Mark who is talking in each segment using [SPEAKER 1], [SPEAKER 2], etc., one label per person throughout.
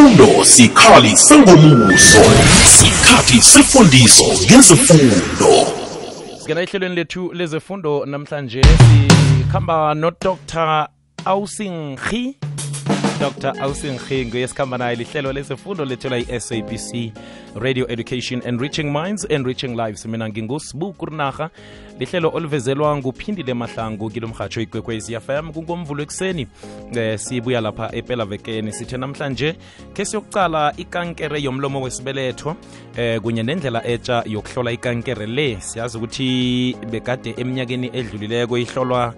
[SPEAKER 1] ifundo sikhali sengomuso sikhathi sefundiso ngezifundo.
[SPEAKER 2] Singena ehlelweni lethu lezefundo namhlanje sikhamba nodr ausinghi dr. Ausinghi nguye sikhamba naye lihlelo lezifundo lethelwa yi-sabc radio education enriching minds enriching lives. Mina ngingusibu kurinarha lihlelo oluvezelwa nguphindile mahlangu kilo mhatsho ikwekwezi fm kungomvulo ekuseni um sibuya lapha epelavekeni sithe namhlanje khe siyokucala ikankere yomlomo wesibeletho eh, kunye nendlela etsha yokuhlola ikankere le. Siyazi ukuthi bekade eminyakeni edlulileko ihlolwa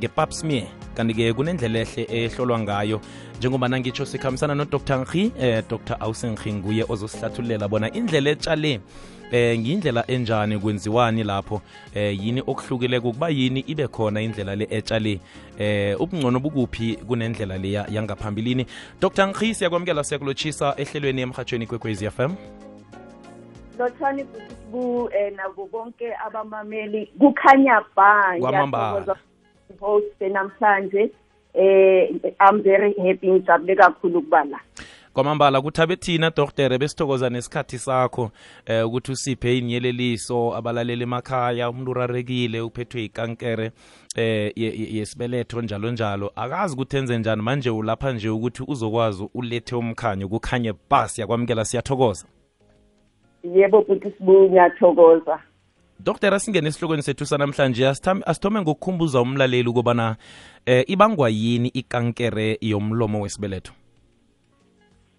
[SPEAKER 2] ngepap smear kanti-ke kunendlela ehle ehlolwa ngayo. Njengoba nangitsho sikhambisana nodr. Nkhi eh, dr. Ausenkhi nguye ozosihlathulela bona indlela etshale eh ngindlela enjani kwenziwani lapho eh yini okuhlukile ukuba yini ibe khona indlela le etshale eh ubungcono bukuphi kunendlela le yangaphambilini. Dr. Nkhi siyakwamukela siyakulotshisa ehlelweni emhathweni kwekwezi FM
[SPEAKER 3] lotshani bu eh nabo bonke abamameli kukhanya ba
[SPEAKER 2] Kwamambala.
[SPEAKER 3] host namhlanje eh i'm very happy ngijabule kakhulu ukuba la
[SPEAKER 2] kwamambala kuthabe thina doktere besithokoza nesikhathi sakho eh ukuthi usiphe inyeleliso abalaleli emakhaya umuntu urarekile uphethwe ikankere eh ye- ye- yesibeletho njalo njalo. Akazi ukuthi enze njani manje ulapha nje ukuthi uzokwazi ulethe umkhanyo kukhanye bas yakwamukela siyathokoza.
[SPEAKER 3] Yebo futhi sibu ngiyathokoza.
[SPEAKER 2] Dokotela singene esihlokweni sethu sanamhlanje asithome ngokukhumbuza umlaleli ukubana eh ibangwa yini ikankere yomlomo wesibeletho?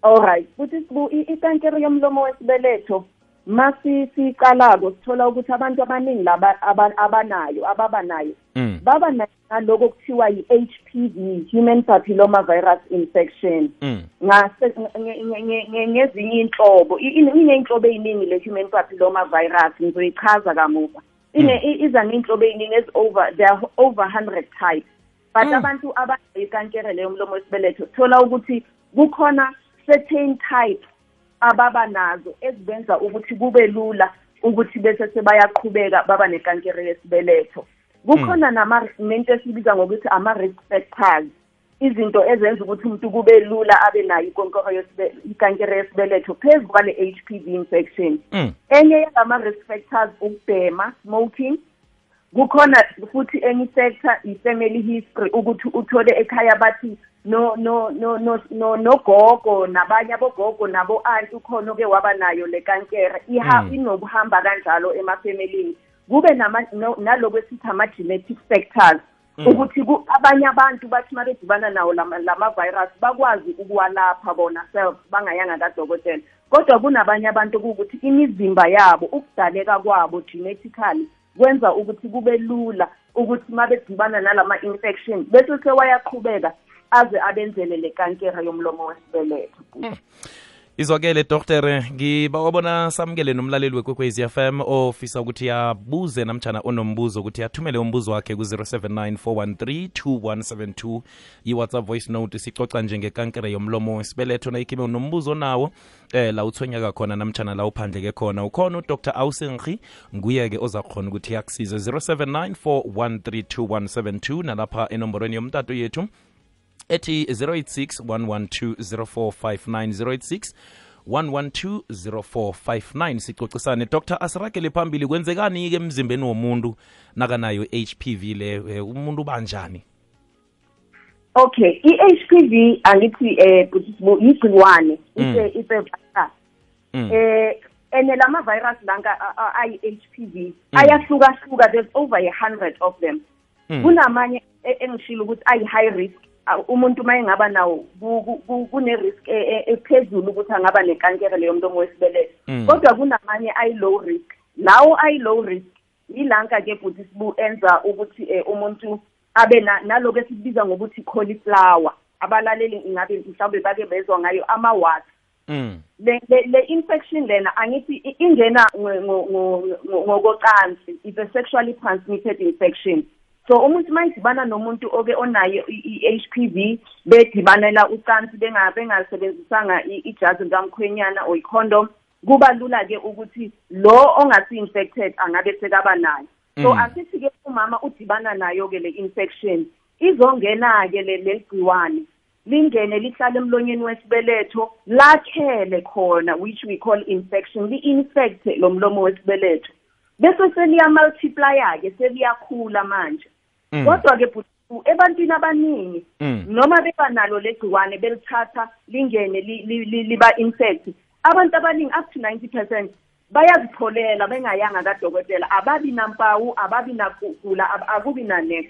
[SPEAKER 3] Alright futhi ikankere yomlomo wesibeletho masi siqalako sithola ukuthi abantu abaningi laba aba- abanayo ababanayo
[SPEAKER 2] mm.
[SPEAKER 3] baba na- naloko kuthiwa yi-HPV human papilloma virus infection
[SPEAKER 2] Mm.
[SPEAKER 3] ngase nge- nge- nge- nge- ngezinye inhlobo I- ine- iney'nhlobo ey'ningi le-human papilloma virus ngizoyichaza kamuva ine i- iza ngey'nhlobo ey'ningi ezi-over there are over hundred types but
[SPEAKER 2] Mm.
[SPEAKER 3] abantu abanekankere leyo mlomo wesibeletho thola ukuthi kukhona certain types ababa nazo ezibenza ukuthi kube lula ukuthi bese sebayaqhubeka baba nekankere yesibeletho. Kukhona nama nento esibiza ngokuthi ama-risk factors izinto ezenza ukuthi umuntu kube lula abe nayo ikonkoro yesibe- ikankere yesibeletho phezu kwale H P V infection.
[SPEAKER 2] Mm.
[SPEAKER 3] enye yalama-risk factors ukubhema smoking. Kukhona futhi enye sector i-family history ukuthi uthole ekhaya bathi no no no no no nogogo nabanye abogogo nabo anti ukhona oke waba nayo le kankere. Iha
[SPEAKER 2] Mm.
[SPEAKER 3] inokuhamba kanjalo emafamilini kube nama- no- naloko esithi ama-genetic factors.
[SPEAKER 2] Mm.
[SPEAKER 3] ukuthi ku- abanye abantu bathi uma bedibana nawo lama lama virus bakwazi ukuwalapha bona self bangayanga kadokotela. Kodwa kunabanye abantu kuwukuthi imizimba yabo ukudaleka kwabo genetically kwenza ukuthi kube lula ukuthi uma bedibana nalama infection bese sewayaqhubeka aze abenzele le kankera yomlomo wesibeletho
[SPEAKER 2] izwakele doktere ngiba wabona samukele nomlaleli wekwekwezi fm ofisa ukuthi abuze namtshana onombuzo ukuthi athumele umbuzo wakhe ku-079 413 2172 i-whatsapp voice note sicoca njengekankere yomlomo wesibeletho nayikhibe unombuzo nawo eh la uthwenyeka khona namtshana la uphandleke khona. Ukhona udr ausengri nguye-ke ozakhona ukuthi yakusize 079 413 2172 nalapha enomborweni yomtato yethu ethi 086 112 0459 sicocisane dr asiragele phambili kwenzekani-ke emzimbeni womuntu nakanayo HPV le? Eh, umuntu banjani
[SPEAKER 3] okay i-HPV angithi eh ukuthi sibu- igciwane
[SPEAKER 2] Mm.
[SPEAKER 3] ipe ipe virus
[SPEAKER 2] Mm.
[SPEAKER 3] eh ene lama virus lanka ayi HPV ayahlukahluka. There's over a hundred of them.
[SPEAKER 2] Mm.
[SPEAKER 3] kunamanye e- engishilo ukuthi ayi high risk. Ah, umuntu uma engaba nawo ku- ku- ku- kune risk e- e- ephezulu ukuthi angaba nekankere leyo mlomo wesibeletho
[SPEAKER 2] Mm.
[SPEAKER 3] kodwa kunamanye ayi low risk. Lawo ayi low risk yilanka ke futhi sibu enza ukuthi eh, umuntu abe na- naloko esikubiza ngokuthi cauliflower. Abalaleli ingabe mhlawumbe bake bezwa ngayo ama-wat
[SPEAKER 2] Mm.
[SPEAKER 3] le le le infection lena angithi i- ingena ngo- ngo- ngo- ngo- ngokocansi. It's a sexually transmitted infection. So umuntu mayidibana nomuntu oke onayo i-HPV bedibanela ucansi benga bengasebenzisanga ijazi likamkhwenyana or i-condom kuba lula ke ukuthi lo ongasi infected angabe sekaba nayo so
[SPEAKER 2] Mm.
[SPEAKER 3] asithi ke umama udibana nayo ke le infection izongena ke le legciwane lingene lihlale emlonyeni wesibeletho lakhele khona which we call infection li-infect lo mlomo wesibeletho bese seliya-multiplya ke seliyakhula manje
[SPEAKER 2] Mm.
[SPEAKER 3] kodwa-ke bhuti ebantwini abaningi
[SPEAKER 2] Mm.
[SPEAKER 3] noma beba nalo legciwane belithatha lingene li- li- li- liba-infect abantu abaningi up to ninety percent bayazipholela bengayanga kadokotela ababi nampawu ababi nakugula ab- akubi nanex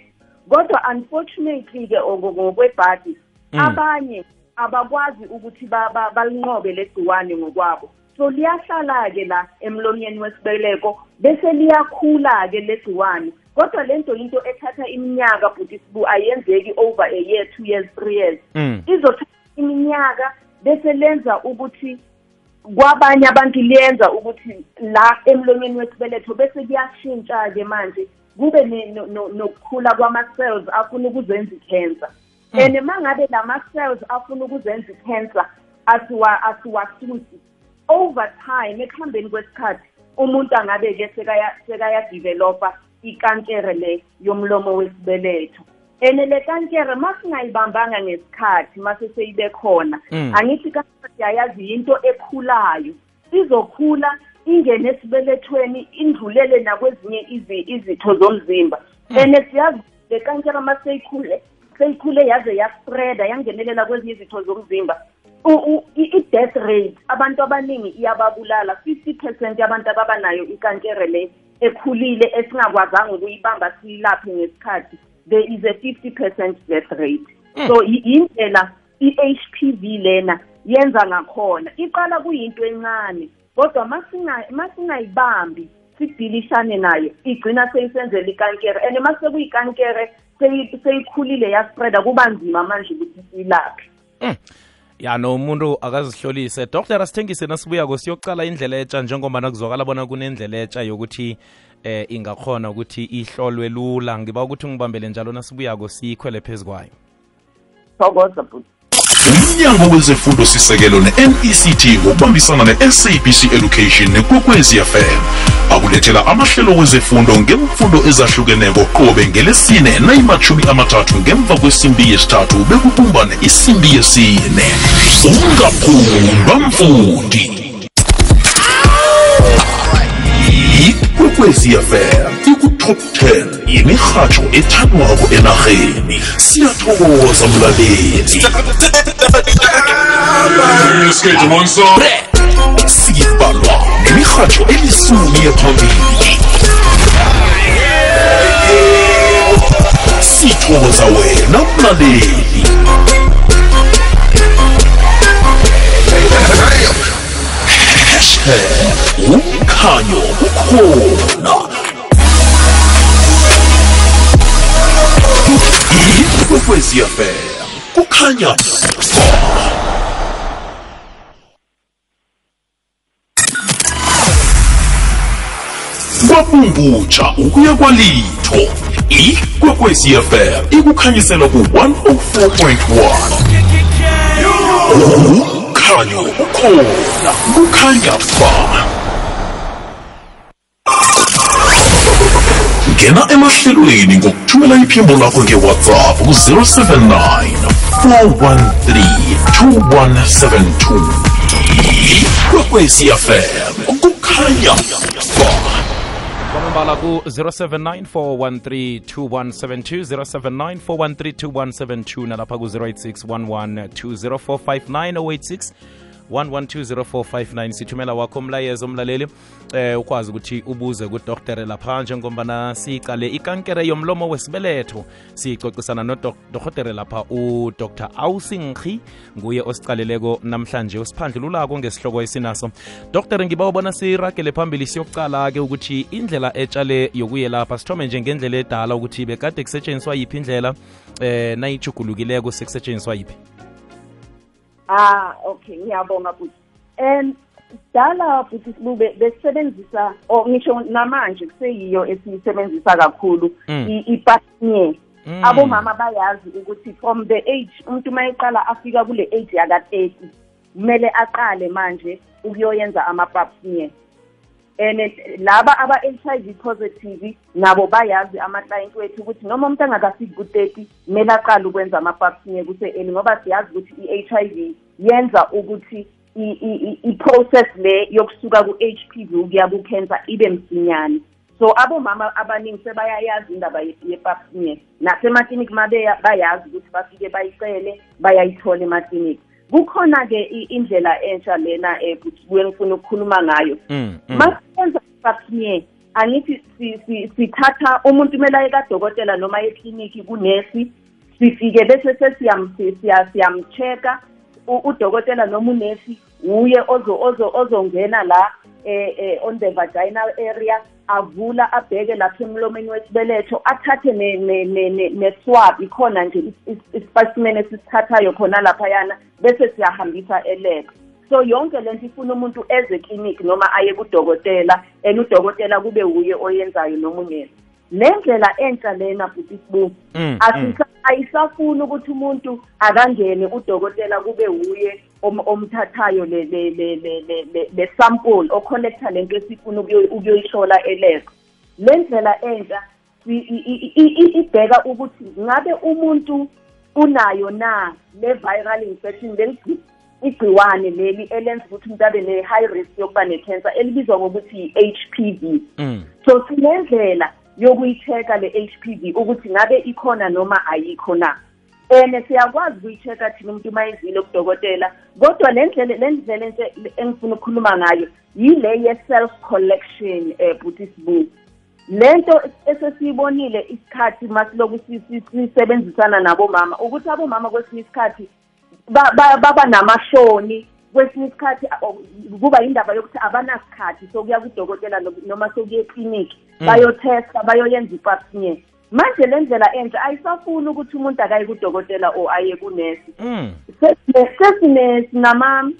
[SPEAKER 3] kodwa unfortunately-ke ngokwebhadi
[SPEAKER 2] Mm.
[SPEAKER 3] abanye abakwazi ukuthi ba- ba- balinqobe legciwane ngokwabo so liyahlala-ke la emlonyeni wesibeleko bese liyakhula-ke legciwane. Kodwa le nto into ethatha iminyaka bhuti sibu ayenzeki over a year two years three years.
[SPEAKER 2] Mm.
[SPEAKER 3] izothatha iminyaka bese lenza ukuthi kwabanye abantu liyenza ukuthi la emlonyeni wesibeletho bese kuyashintsha-ke manje. Kube nokukhula kwama-cells afuna ukuzenza i-cancer. And uma ngabe la ma-cells afuna ukuzenza i-cancer asiwa- asiwasusi over time ekuhambeni kwesikhathi umuntu angabe-ke sekaya- sekaya-developa ikankere le yomlomo wesibeletho. And le kankere ma singayibambanga ngesikhathi mase seyibe khona
[SPEAKER 2] Mm.
[SPEAKER 3] angithi kankere siyayazi yinto ekhulayo. Izokhula ingene esibelethweni indlulele nakwezinye izi- izitho zomzimba. And siyazi le kankere ma seyikhule seyikhule yaze yaspreda yangenelela kwezinye izitho zomzimba. u- u- i- i-death rate abantu abaningi iyababulala. fifty percent yabantu ababa nayo ikankere le ekhulile esingakwazanga ukuyibamba siyilaphe ngesikhathi there is a fifty percent death rate. So yi- yindlela i-h p v lena yenza ngakhona. Iqala kuyinto encane kodwa masinga- masingayibambi sidilishane nayo igcina seyisenzela ikankere. And masekuyikankere seyi- seyikhulile yaspreda kuba nzima manje ukuthi siyilaphe.
[SPEAKER 2] Ya nomuntu akazihlolise. Dr asithengise nasibuyako siyocala indlela etsha njengoba nakuzwakala bona kunendlela etsha yokuthi eh ingakhona ukuthi ihlolwe lula. Ngiba ukuthi ngibambele njalo nasibuyako siyikhwele phezu kwayo.
[SPEAKER 3] Thokoza
[SPEAKER 1] umnyango wezefundo sisekelo ne-nect ngokubambisana ne-sabc education nekwekwezi fm akulethela amahlelo wezefundo ngemfundo ezahlukeneko qobe ngelesine nayimathumi amathathu ngemva kwesimbi yesithathu bekubumbane isimbi yesine. Ungaphundwa mfundi. Ikwekwezi fm ikutop 10 yemirhatsho ethandwako enarheni. Siyathokoza mlaleli. sibalwa میخواد الیسونی پامی sitoza wena mlaleli. Umkhanyo ukhona. Ikwekwezi yafela kukhanya. Kwabungutsha ukuya kwalitho. Ikwekwezi fm ikukhanyisela ku-104.1 ukhanyo ukhona kukhanya ba ngena emahlelweni ngokuthumela iphimbo lakho ngewhatsapp ku-079 413 2172 ikwekwezi fm kukhanya ba
[SPEAKER 2] kwamambala ku-079 413 nalapha ku-086 1120459 086 1120459 sithumela wakho umlayezo umlaleli. Eh ukwazi ukuthi ubuze kudoktere lapha njengombana siyicale ikankere yomlomo wesibeletho. Siyicocisana nodoktere lapha udr ausinghi nguye osicaleleko namhlanje usiphandlululako ngesihloko esinaso. Dr ngiba ubona siragele phambili siyokucala-ke ukuthi indlela etshale yokuyelapha sithome nje ngendlela edala ukuthi bekade kusetshenziswa yiphi indlela eh nayichugulukileko sekusetshenziswa yiphi
[SPEAKER 3] Ah okay ngiyabonga futhi. Um dala futhi sibube besebenzisa or ngisho namanje kuseyiyo esiyisebenzisa kakhulu
[SPEAKER 2] Mm.
[SPEAKER 3] ipasnier.
[SPEAKER 2] Mm.
[SPEAKER 3] Abomama bayazi ukuthi from the age umuntu mayeqala afika kule age yaka 30 kumele aqale manje ukuyoyenza ama pap smear. And laba aba-HIV positive nabo bayazi ama-client wethu ukuthi noma umuntu angakafiki ku-thirty kumele aqale ukwenza ama-pap smear kuse-early ngoba siyazi ukuthi i-HIV yenza ukuthi i- i- i- i-process le yokusuka ku-H P V ukuya ku-cancer ibe msinyane. So abomama abaningi sebayayazi indaba ye- ye-pap smear nasemaklinikhi mabeya bayazi ukuthi bafike bayicele bayayithola emaklinikhi. Kukhona-ke i- indlela entsha lena um kuye ngifuna ukukhuluma ngayo
[SPEAKER 2] Mm, mm.
[SPEAKER 3] masenza i-pap smear angithi si- si- sithatha umuntu kumele aye kadokotela noma eklinikhi kunesi sifike bese sesiyam- si- siya- siyam-check-a u- udokotela noma unesi uye ozo- ozo- ozongena la eh, eh, on the vaginal area avula abheke lapha emlomeni wesibeletho athathe ne- ne- ne- ne- ne-swab ikhona nje is- is- isipasimeni esisithathayo khona laphayana bese siyahambisa elab. So yonke lento ifuna umuntu eze ekliniki noma aye kudokotela and udokotela kube wuye oyenzayo noma ungena le ndlela entsha lena futhi sibu
[SPEAKER 2] Mm,
[SPEAKER 3] asisa- ayisafuni ukuthi umuntu akangene udokotela kube wuye om- omthathayo le le le le le le- le sample ocollecta lento esifuna ukuyo- ukuyoyihlola elab le ndlela entsha ibheka ukuthi ngabe umuntu unayo na le viral infection leli igciwane leli elenza ukuthi umuntu abe ne-high risk yokuba ne-cancer elibizwa ngokuthi i-H P V.
[SPEAKER 2] Mm.
[SPEAKER 3] so sinendlela yokuyi-check-a le-H P V ukuthi ngabe ikhona noma ayikho na. And siyakwazi ukuyi-check-a thina umuntu uma ezile kudokotela kodwa le ndlela le ndlela enhle engifuna ukukhuluma ngayo yile ye-self collection um buthi sibu lento esesiyibonile isikhathi masiloku si- si- sisebenzisana nabomama ukuthi abomama kwesinye isikhathi ba- ba- baba namahloni kwesinye isikhathi kuba indaba yokuthi abanasikhathi sokuya kudokotela no- noma sokuya ekliniki. Bayothesta bayoyenza i-pap smear manje le ndlela entsha ayisafuni ukuthi umuntu akaye kudokotela or aye kunesi.
[SPEAKER 2] Mm.
[SPEAKER 3] sesine- sesine sinama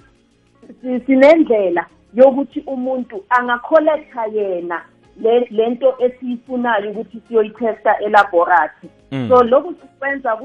[SPEAKER 3] si- sinendlela yokuthi umuntu angakholektha yena le lento esiyifunayo ukuthi siyoyithesta elaboratory
[SPEAKER 2] Mm.
[SPEAKER 3] so lokhu sikwenza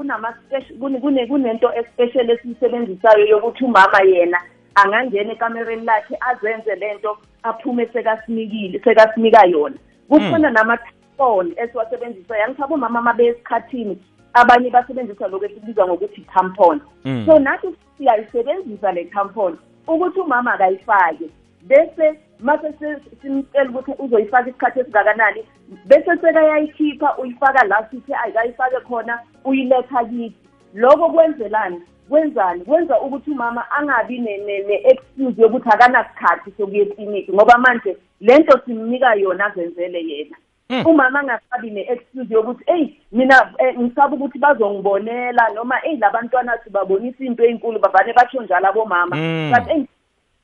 [SPEAKER 3] kunento especial esiyisebenzisayo yokuthi umama yena angangena ekamereni lakhe azenze lento aphume sekasinikile sekasinika yona. Kukhona nama-tampon esiwasebenzisayo angithi abomama uma beyesikhathini abanye basebenzisa lokhu esikubiza ngokuthi tampon.
[SPEAKER 2] Mm.
[SPEAKER 3] so nathi siyayisebenzisa le tampon ukuthi umama akayifake. Bese mase se- simtshela ukuthi uzoyifaka isikhathi esingakanani bese sekayayikhipha uyifaka la sithi ayikayifake khona uyiletha kithi. Lokho kwenzelani? Kwenzani kwenza ukuthi umama angabi ne- ne- ne-excuse yokuthi akanasikhathi sokuya ekliniki ngoba manje lento simnika yona azenzele yena.
[SPEAKER 2] Mm.
[SPEAKER 3] umama angasabi ne-excuse yokuthi eyi mina eh, ngisaba ukuthi bazongibonela noma eyi labantwana sibabonisa into eyinkulu bavane batsho njalo abomama.
[SPEAKER 2] Mm.
[SPEAKER 3] but eyi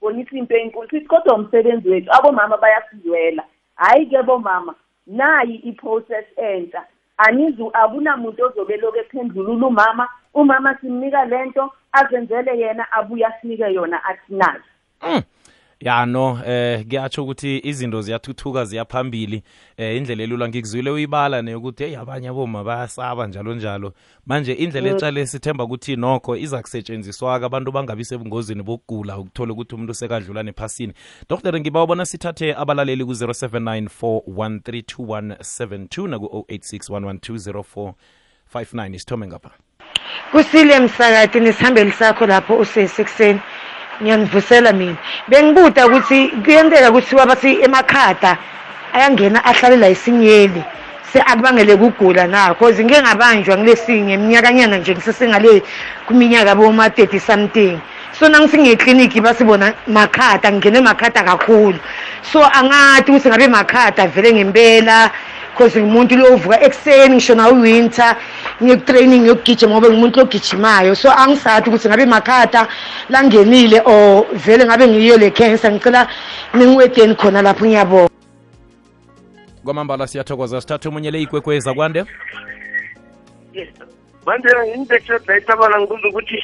[SPEAKER 3] bonisa into enkulu sithi kodwa umsebenzi wethu abomama bayasizwela hhayi-ke bomama nayi i-process entsha. Anizu akunamuntu ozobe loku ephendulula umama umama simnika lento azenzele yena abuye asinike yona athi nayo
[SPEAKER 2] Mm. Ya no eh kuyatsho ukuthi izinto ziyathuthuka ziyaphambili. Eh indlela elula ngikuzwile uyibala neyokuthi hey abanye aboma bayasaba njalo njalo. Manje indlela etshale lesithemba ukuthi nokho iza kusetshenziswa ke abantu bangabi sebungozini bokugula ukuthola ukuthi umuntu sekadlula nephasini. Dr ngiba bona sithathe abalaleli ku-0794132172 naku-086 112 isithome ngapha.
[SPEAKER 4] Kusile msakati nesihambeli sakho lapho usesekuseni ngiyanivusela mina. Bengibuda ukuthi kuyenteka ukuthi wabathi emakhada ayangena ahlalela isinyeli se akubangele kugula na cause ngike ngabanjwa ngilesinye iminyakanyana nje ngisesengale kuminyaka boma-thirty something so nangithi ngekliniki basibona makhada ngingene makhada kakhulu. So angati ukuthi ngabe makhada vele ngempela cause ngumuntu lovuka ekuseni ngisho nawe winter ngiyokutraining ngiyokugijima ngoba ngumuntu logijimayo so angisathi ukuthi ngabe makhata langenile or vele ngabe ngiyo le cancer ngicela ningiwedeni khona lapho ngiyabona
[SPEAKER 2] kwamambala siyathokoza sithathe omunye le ikwekweza kwande
[SPEAKER 5] kwande indekshe dayicabanga ngibuza ukuthi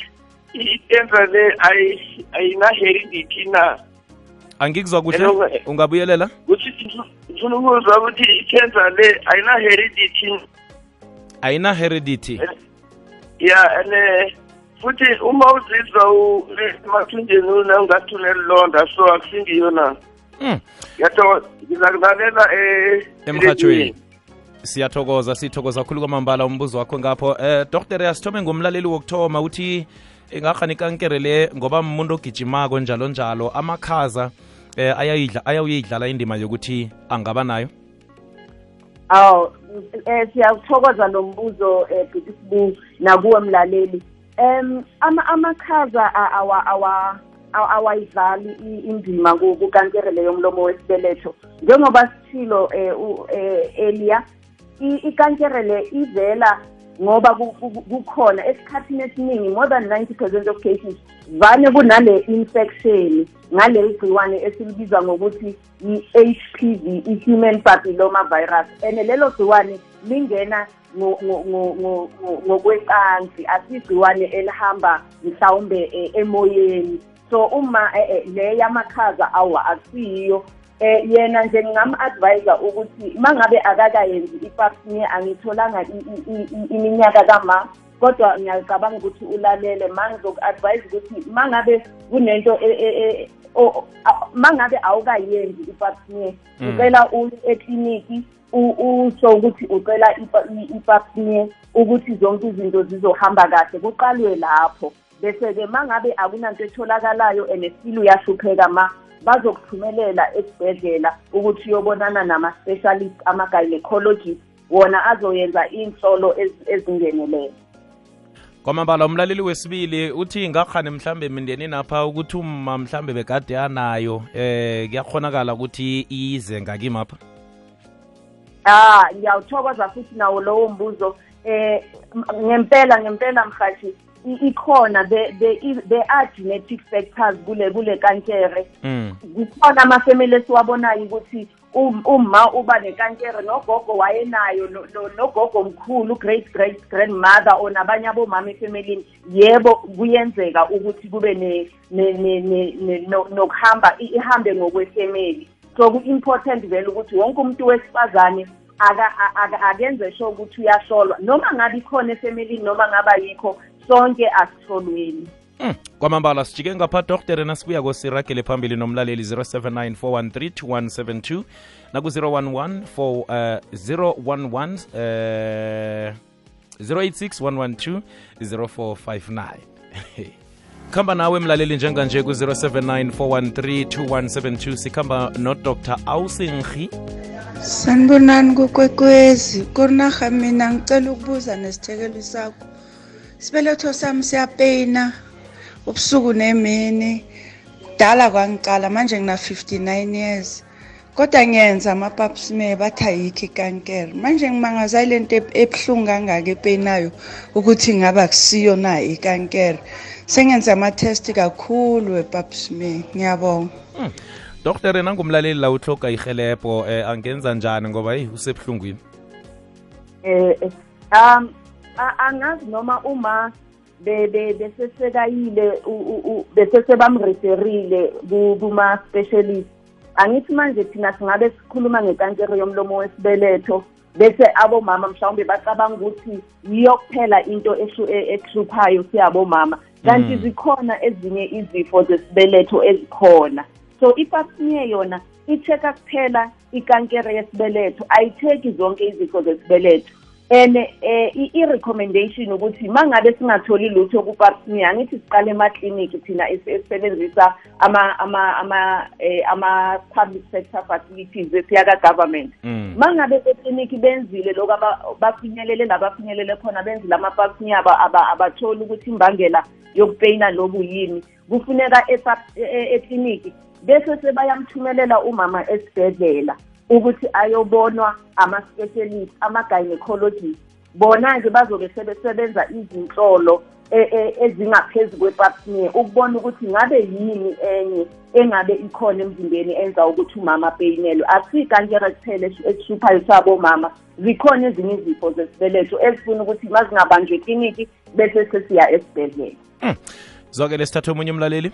[SPEAKER 5] i-cancer le ayi- ayina-heredity na
[SPEAKER 2] angikuzwa kuhle
[SPEAKER 5] eh.
[SPEAKER 2] ungabuyelela
[SPEAKER 5] ngifuna ukuthi i-cancer le ayina-heredity
[SPEAKER 2] ayina heredity.
[SPEAKER 5] Ya and eh, futhi uma uzizwa emathunjeni unangathi unelilonda so akusingiyo na
[SPEAKER 2] Mm.
[SPEAKER 5] ngiyathokoza ngizakulalela eh
[SPEAKER 2] emhathweni siyathokoza sithokoza khulu kwamambala umbuzo wakho ngapho. Eh dr asithome ngomlaleli wokuthoma uthi ingarhani ikankere le ngoba umuntu ogijimako njalo njalo amakhaza eh ayayidla ayawuyidlala indima yokuthi angaba nayo
[SPEAKER 3] aw eh siyathokoza lo mbuzo eh bhuti sibu nakuwe mlaleli. Em ama amakhaza a- awa awa awa- awayidlali i- indima ku- kukankere leyo mlomo wesibeletho. Njengoba sithilo eh u- eh, earlier i- ikankere le ivela ngoba ku- ku- kukhona esikhathini esiningi more than 90 percent of cases vane kunale infection ngaleli gciwane esilibiza ngokuthi i-HPV i-human papilloma virus. And lelo gciwane lingena ngo- ngo- ngo- ngo- ngo- ngokwecansi asigciwane elihamba mhlawumbe eh, emoyeni. So uma eh, eh, le yamakhaza awa akusiyo eh yena nje ngingam-advisa ukuthi mangabe akakayenzi i-pap smear angitholanga iminyaka kama kodwa ngiyacabanga ukuthi ulalele. Mangizoku-advise ukuthi mangabe kunento e- e- e- mangabe awukayenzi i-pap smear
[SPEAKER 2] Mm.
[SPEAKER 3] ucela uye ekliniki usho ukuthi ucela ipa- i- i-pap smear ukuthi zonke izinto zizohamba kahle. Kuqalwe lapho. Bese-ke mangabe akunanto etholakalayo and still uyahlupheka ma bazokuthumelela esibhedlela ukuthi uyobonana nama-specialist ama-gynecologist wona azoyenza iy'nhlolo ezi- ezingeneleyo
[SPEAKER 2] kwamambala umlaleli wesibili uthi ngakhani mhlambe mindeni napha ukuthi uma mhlambe begade anayo eh kuyakhonakala ukuthi ize ngakimapha
[SPEAKER 3] ah ngiyawuthokoza futhi nawo lowo mbuzo eh ngempela ngempela mhathi ikhona the the i- there are genetic factors kule kule kankere
[SPEAKER 2] mm.
[SPEAKER 3] kukhona amafamily esiwabonayo ukuthi um- uma uba nekankere nogogo wayenayo no- no- nogogo mkhulu great great grandmother or nabanye abomama efemelini yebo kuyenzeka ukuthi kube ne- ne- ne- ne- ne- no- nokuhamba i- ihambe ngokwefemeli so ku-important vele ukuthi wonke umuntu wesifazane aka- a- aka- akenze sho ukuthi uyahlolwa noma ngabe ikhona efemelini noma ngaba yikho sonke asihlolweni
[SPEAKER 2] Mm. kwamambala sijike ngapha doktere nasibuya kosiragele phambili nomlaleli 079 413 naku-011 for uh, 011 uh, 086 112 0459 khamba nawe mlaleli njenganje ku-079 413 2172 sikhamba nodr. Ausinghi.
[SPEAKER 6] Sanibonani kukwekwezi kurinaha mina ngicela ukubuza nesithekelo sakho. Isibeletho sami siyapeyina ubusuku nemini. Kudala kwangiqala manje ngina-59 years. Kodwa ngiyenza ama-pap smear bathi ayikho ikankere. Manje ngimangaza ile nto eb- ebuhlungu kangaka epeyinayo ukuthi ngaba kusiyo na ikankere. Sengenza ama-test kakhulu we-pap smear ngiyabonga.
[SPEAKER 2] Doktere nangumlaleli la uhloga ihelebho eh, angenza njani ngoba eyi usebuhlungwini?
[SPEAKER 3] Eh eh, um angazi noma uma be- be- besesekayile besesebamreferile ku- kuma-specialist. Angithi manje thina singabe sikhuluma ngekankere yomlomo wesibeletho. Bese abomama mhlawumbe bacabanga ukuthi yiyo kuphela into e- ehluphayo siyabomama. Kanti
[SPEAKER 2] Mm.
[SPEAKER 3] zikhona ezinye izifo zesibeletho ezikhona. So smear yona i-check-a kuphela ikankere yesibeletho ayitheki zonke izifo zesibeletho and eh, i-recommendation ukuthi mangabe singatholi lutho ku-pap smear angithi siqale emakliniki thina es- esisebenzisa ama ama ama eh, ama public sector facilities esiyaka-government
[SPEAKER 2] mm.
[SPEAKER 3] mangabe ekliniki benzile lokhu aba- bafinyelele labafinyelele khona benzile ama-pap smear aba- aba- abatholi ukuthi imbangela yokupeyina lobu yini. Kufuneka e- e- ekliniki bese sebayamthumelela umama esibhedlela. Ukuthi ayobonwa ama-specialist ama-gynecologist. Bona-ke bazobe sebesebenza izinhlolo e- e- ezingaphezu kwe-pap smear ukubona ukuthi ngabe yini enye engabe ikhona emzimbeni enza ukuthi umama apeyinelwe asikankere kuphela esihluphayo sabomama zikhona ezinye izifo zesibeletho ezifuna ukuthi ma zingabanjwe ekliniki bese sesiya esibhedlela.
[SPEAKER 2] Zwakele sithathe omunye umlaleli?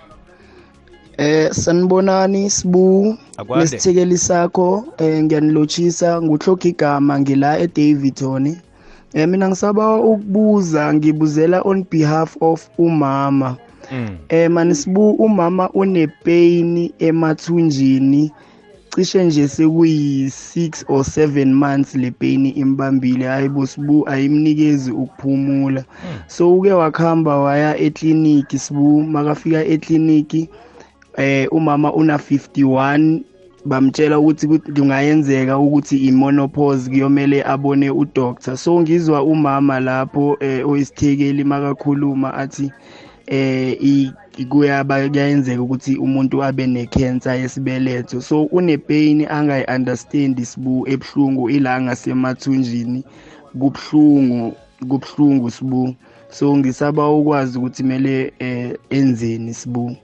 [SPEAKER 7] Eh sanibonani sibu. Nesithekeli sakho eh ngiyanilotshisa nguhloga igama ngila eDavidton eh mina ngisaba ukubuza ngibuzela on behalf of umama.
[SPEAKER 2] Mm.
[SPEAKER 7] eh mani sibu umama unepain emathunjini. Cishe nje sekuyi-six or seven months le pain imbambile. Hayi bosibu ayimnikezi ukuphumula. So uke wakuhamba waya ekliniki sibu. Makafika ekliniki eh umama una 51 bamtshela ukuthi ku- kungayenzeka ukuthi imonopause kuyomele abone udoctor. So ngizwa umama lapho eh, oyisithekeli makakhuluma athi eh kuyaba kuyenzeka ukuthi umuntu abe necancer yesibeletho. So une pain angayi-understand sibu ebuhlungu ila ngasemathunjini kubhlungu kubhlungu sibu. So ngisaba ukwazi ukuthi kumele eh enzeni sibu.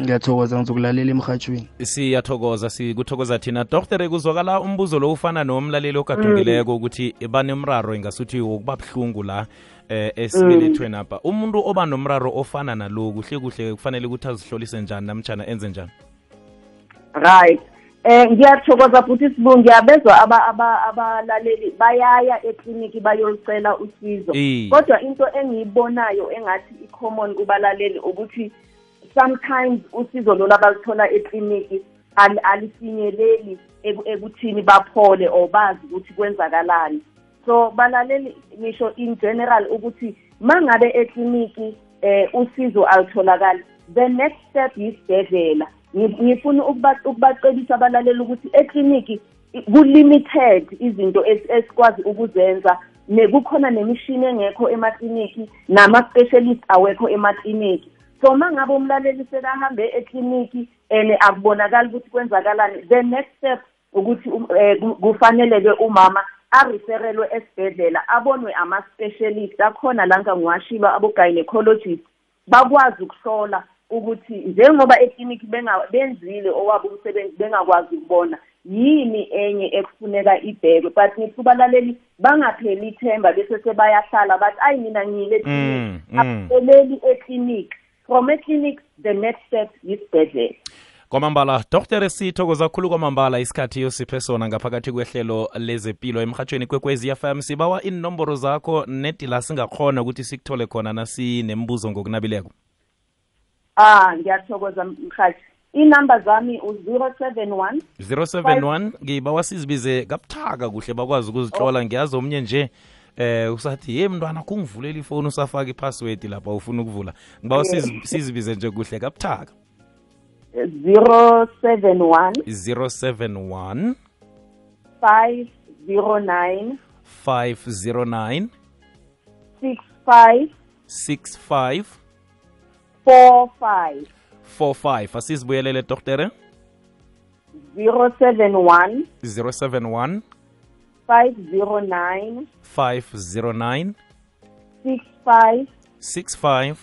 [SPEAKER 7] Ngiyathokoza ngizokulalela emhatshweni
[SPEAKER 2] siyathokoza sikuthokoza thina. Doktere kuzwakala umbuzo lo ufana nomlaleli ogadungileko ukuthi banemraro ingasuthi wokuba buhlungu la eh esibelethweni apha. Umuntu oba nomraro ofana nalo kuhle kuhle kufanele ukuthi azihlolise njani namtshana enze njani?
[SPEAKER 3] Right. Eh ngiyathokoza futhi sibu ngiyabezwa aba- aba- abalaleli bayaya ekliniki bayolicela usizo. Kodwa into engiyibonayo engathi i-common kubalaleli ukuthi sometimes usizo lolu abalithola ekliniki al- alifinyeleli eku- ekuthini baphole or bazi ukuthi kwenzakalani. So balaleli ngisho in general ukuthi mangabe ekliniki eh usizo alitholakali the next step yisibhedlela. Ngi- ngifuna ukuba- ukubacebisa abalaleli ukuthi ekliniki i- ku-limited izinto es- esikwazi ukuzenza. Ne kukhona nemishini engekho emakliniki nama-specialist awekho emakliniki. So ma ngabe umlaleli sekahambe ekliniki and akubonakali ukuthi kwenzakalani the next step ukuthi um, eh, ku- kufanele-ke umama ariferelwe esibhedlela abonwe ama-specialist. Akhona la ngangiwashilo abo-gynecologist bakwazi ukuhlola ukuthi njengoba ekliniki benga- benzile owabo umsebenzi bengakwazi ukubona yini enye ekufuneka ibhekwe. But ngithi kubalaleli bangapheli ithemba bese sebayahlala bathi ayi mina ngiyile
[SPEAKER 2] Mm,
[SPEAKER 3] ekliniki.
[SPEAKER 2] Mm.
[SPEAKER 3] apheleli ekliniki from ekliniki the next step yisibhedlela
[SPEAKER 2] kwamambala dr. Sithokoza khulu kwamambala isikhathi yosiphe sona ngaphakathi kwehlelo lezepilo. Emhatshweni kwekwezi fm sibawa inomboro zakho nedila singakhona ukuthi sikuthole khona nasinembuzo ngokunabileko.
[SPEAKER 3] Ah ngiyathokoza mhathi inamba zami u-zero seven one
[SPEAKER 2] 071 ngibawa sizibize kabuthaka kuhle bakwazi ukuzihlola ngiyazi omnye nje eh usathi ye mntwana kungivuleli ifoni usafaka iphasiwedi lapha ufuna ukuvula. Ngiba sizibize nje kuhle kabuthaka. 071
[SPEAKER 3] 071
[SPEAKER 2] 509
[SPEAKER 3] 509
[SPEAKER 2] 65
[SPEAKER 3] 65 45
[SPEAKER 2] 45 asizibuyelele doktere
[SPEAKER 3] 071
[SPEAKER 2] 071
[SPEAKER 3] five zero nine
[SPEAKER 2] 509
[SPEAKER 3] six five
[SPEAKER 2] 65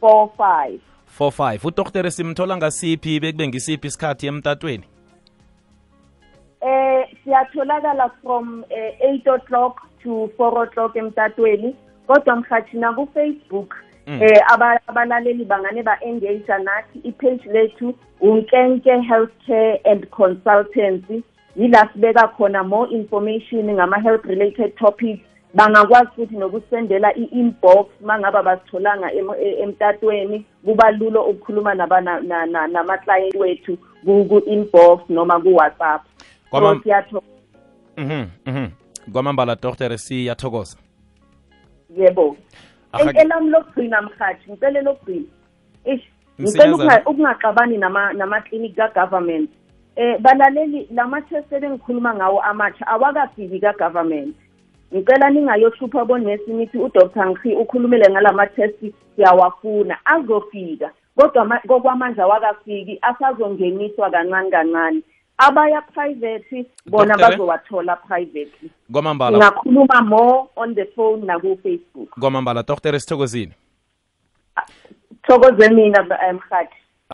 [SPEAKER 3] four five.
[SPEAKER 2] 45 udoktere simthola ngasiphi bekube ngisiphi isikhathi emtatweni?
[SPEAKER 3] Eh siyatholakala from eh, 8 o'clock to 4 o'clock emtatweni. Kodwa mhathina ku-facebook
[SPEAKER 2] Mm.
[SPEAKER 3] eh aba- abalaleli bangane ba-engage nathi ipage lethu unkenke healthcare and consultancy. Yila sibeka khona more information ngama-health related topics. Bangakwazi futhi nokusendela i-inbox mangabe basitholanga em- e- emtatweni. Kuba lulo ukukhuluma namaklayenti wethu ku- ku-inbox noma ku-whatsapp. So
[SPEAKER 2] Mhm, mhm. kwamambala doktere siyathokoza.
[SPEAKER 3] Yebo. Elami lokugcina mhathi ngicele lokugcina. Ish ngicela ukunga- ukungaxabani nama- namaklinikhi ka-government. Eh balaleli lama-test engikhuluma ngawo amatsha awakafiki ka-government. Ngicela ningayohlupha bonesi nithi udr nkhi ukhulumile ngalama-test siyawafuna azofika. Kodwa ma- kokwamanje awakafiki asazongeniswa kancane kancane. Abaya private bona
[SPEAKER 2] Doctor, eh?
[SPEAKER 3] bazowathola privately
[SPEAKER 2] kwamambala.
[SPEAKER 3] Ngakhuluma more on the phone naku-facebook.
[SPEAKER 2] Kwamambala doktere sithokozile
[SPEAKER 3] thokoze mina ba- eh, mhathi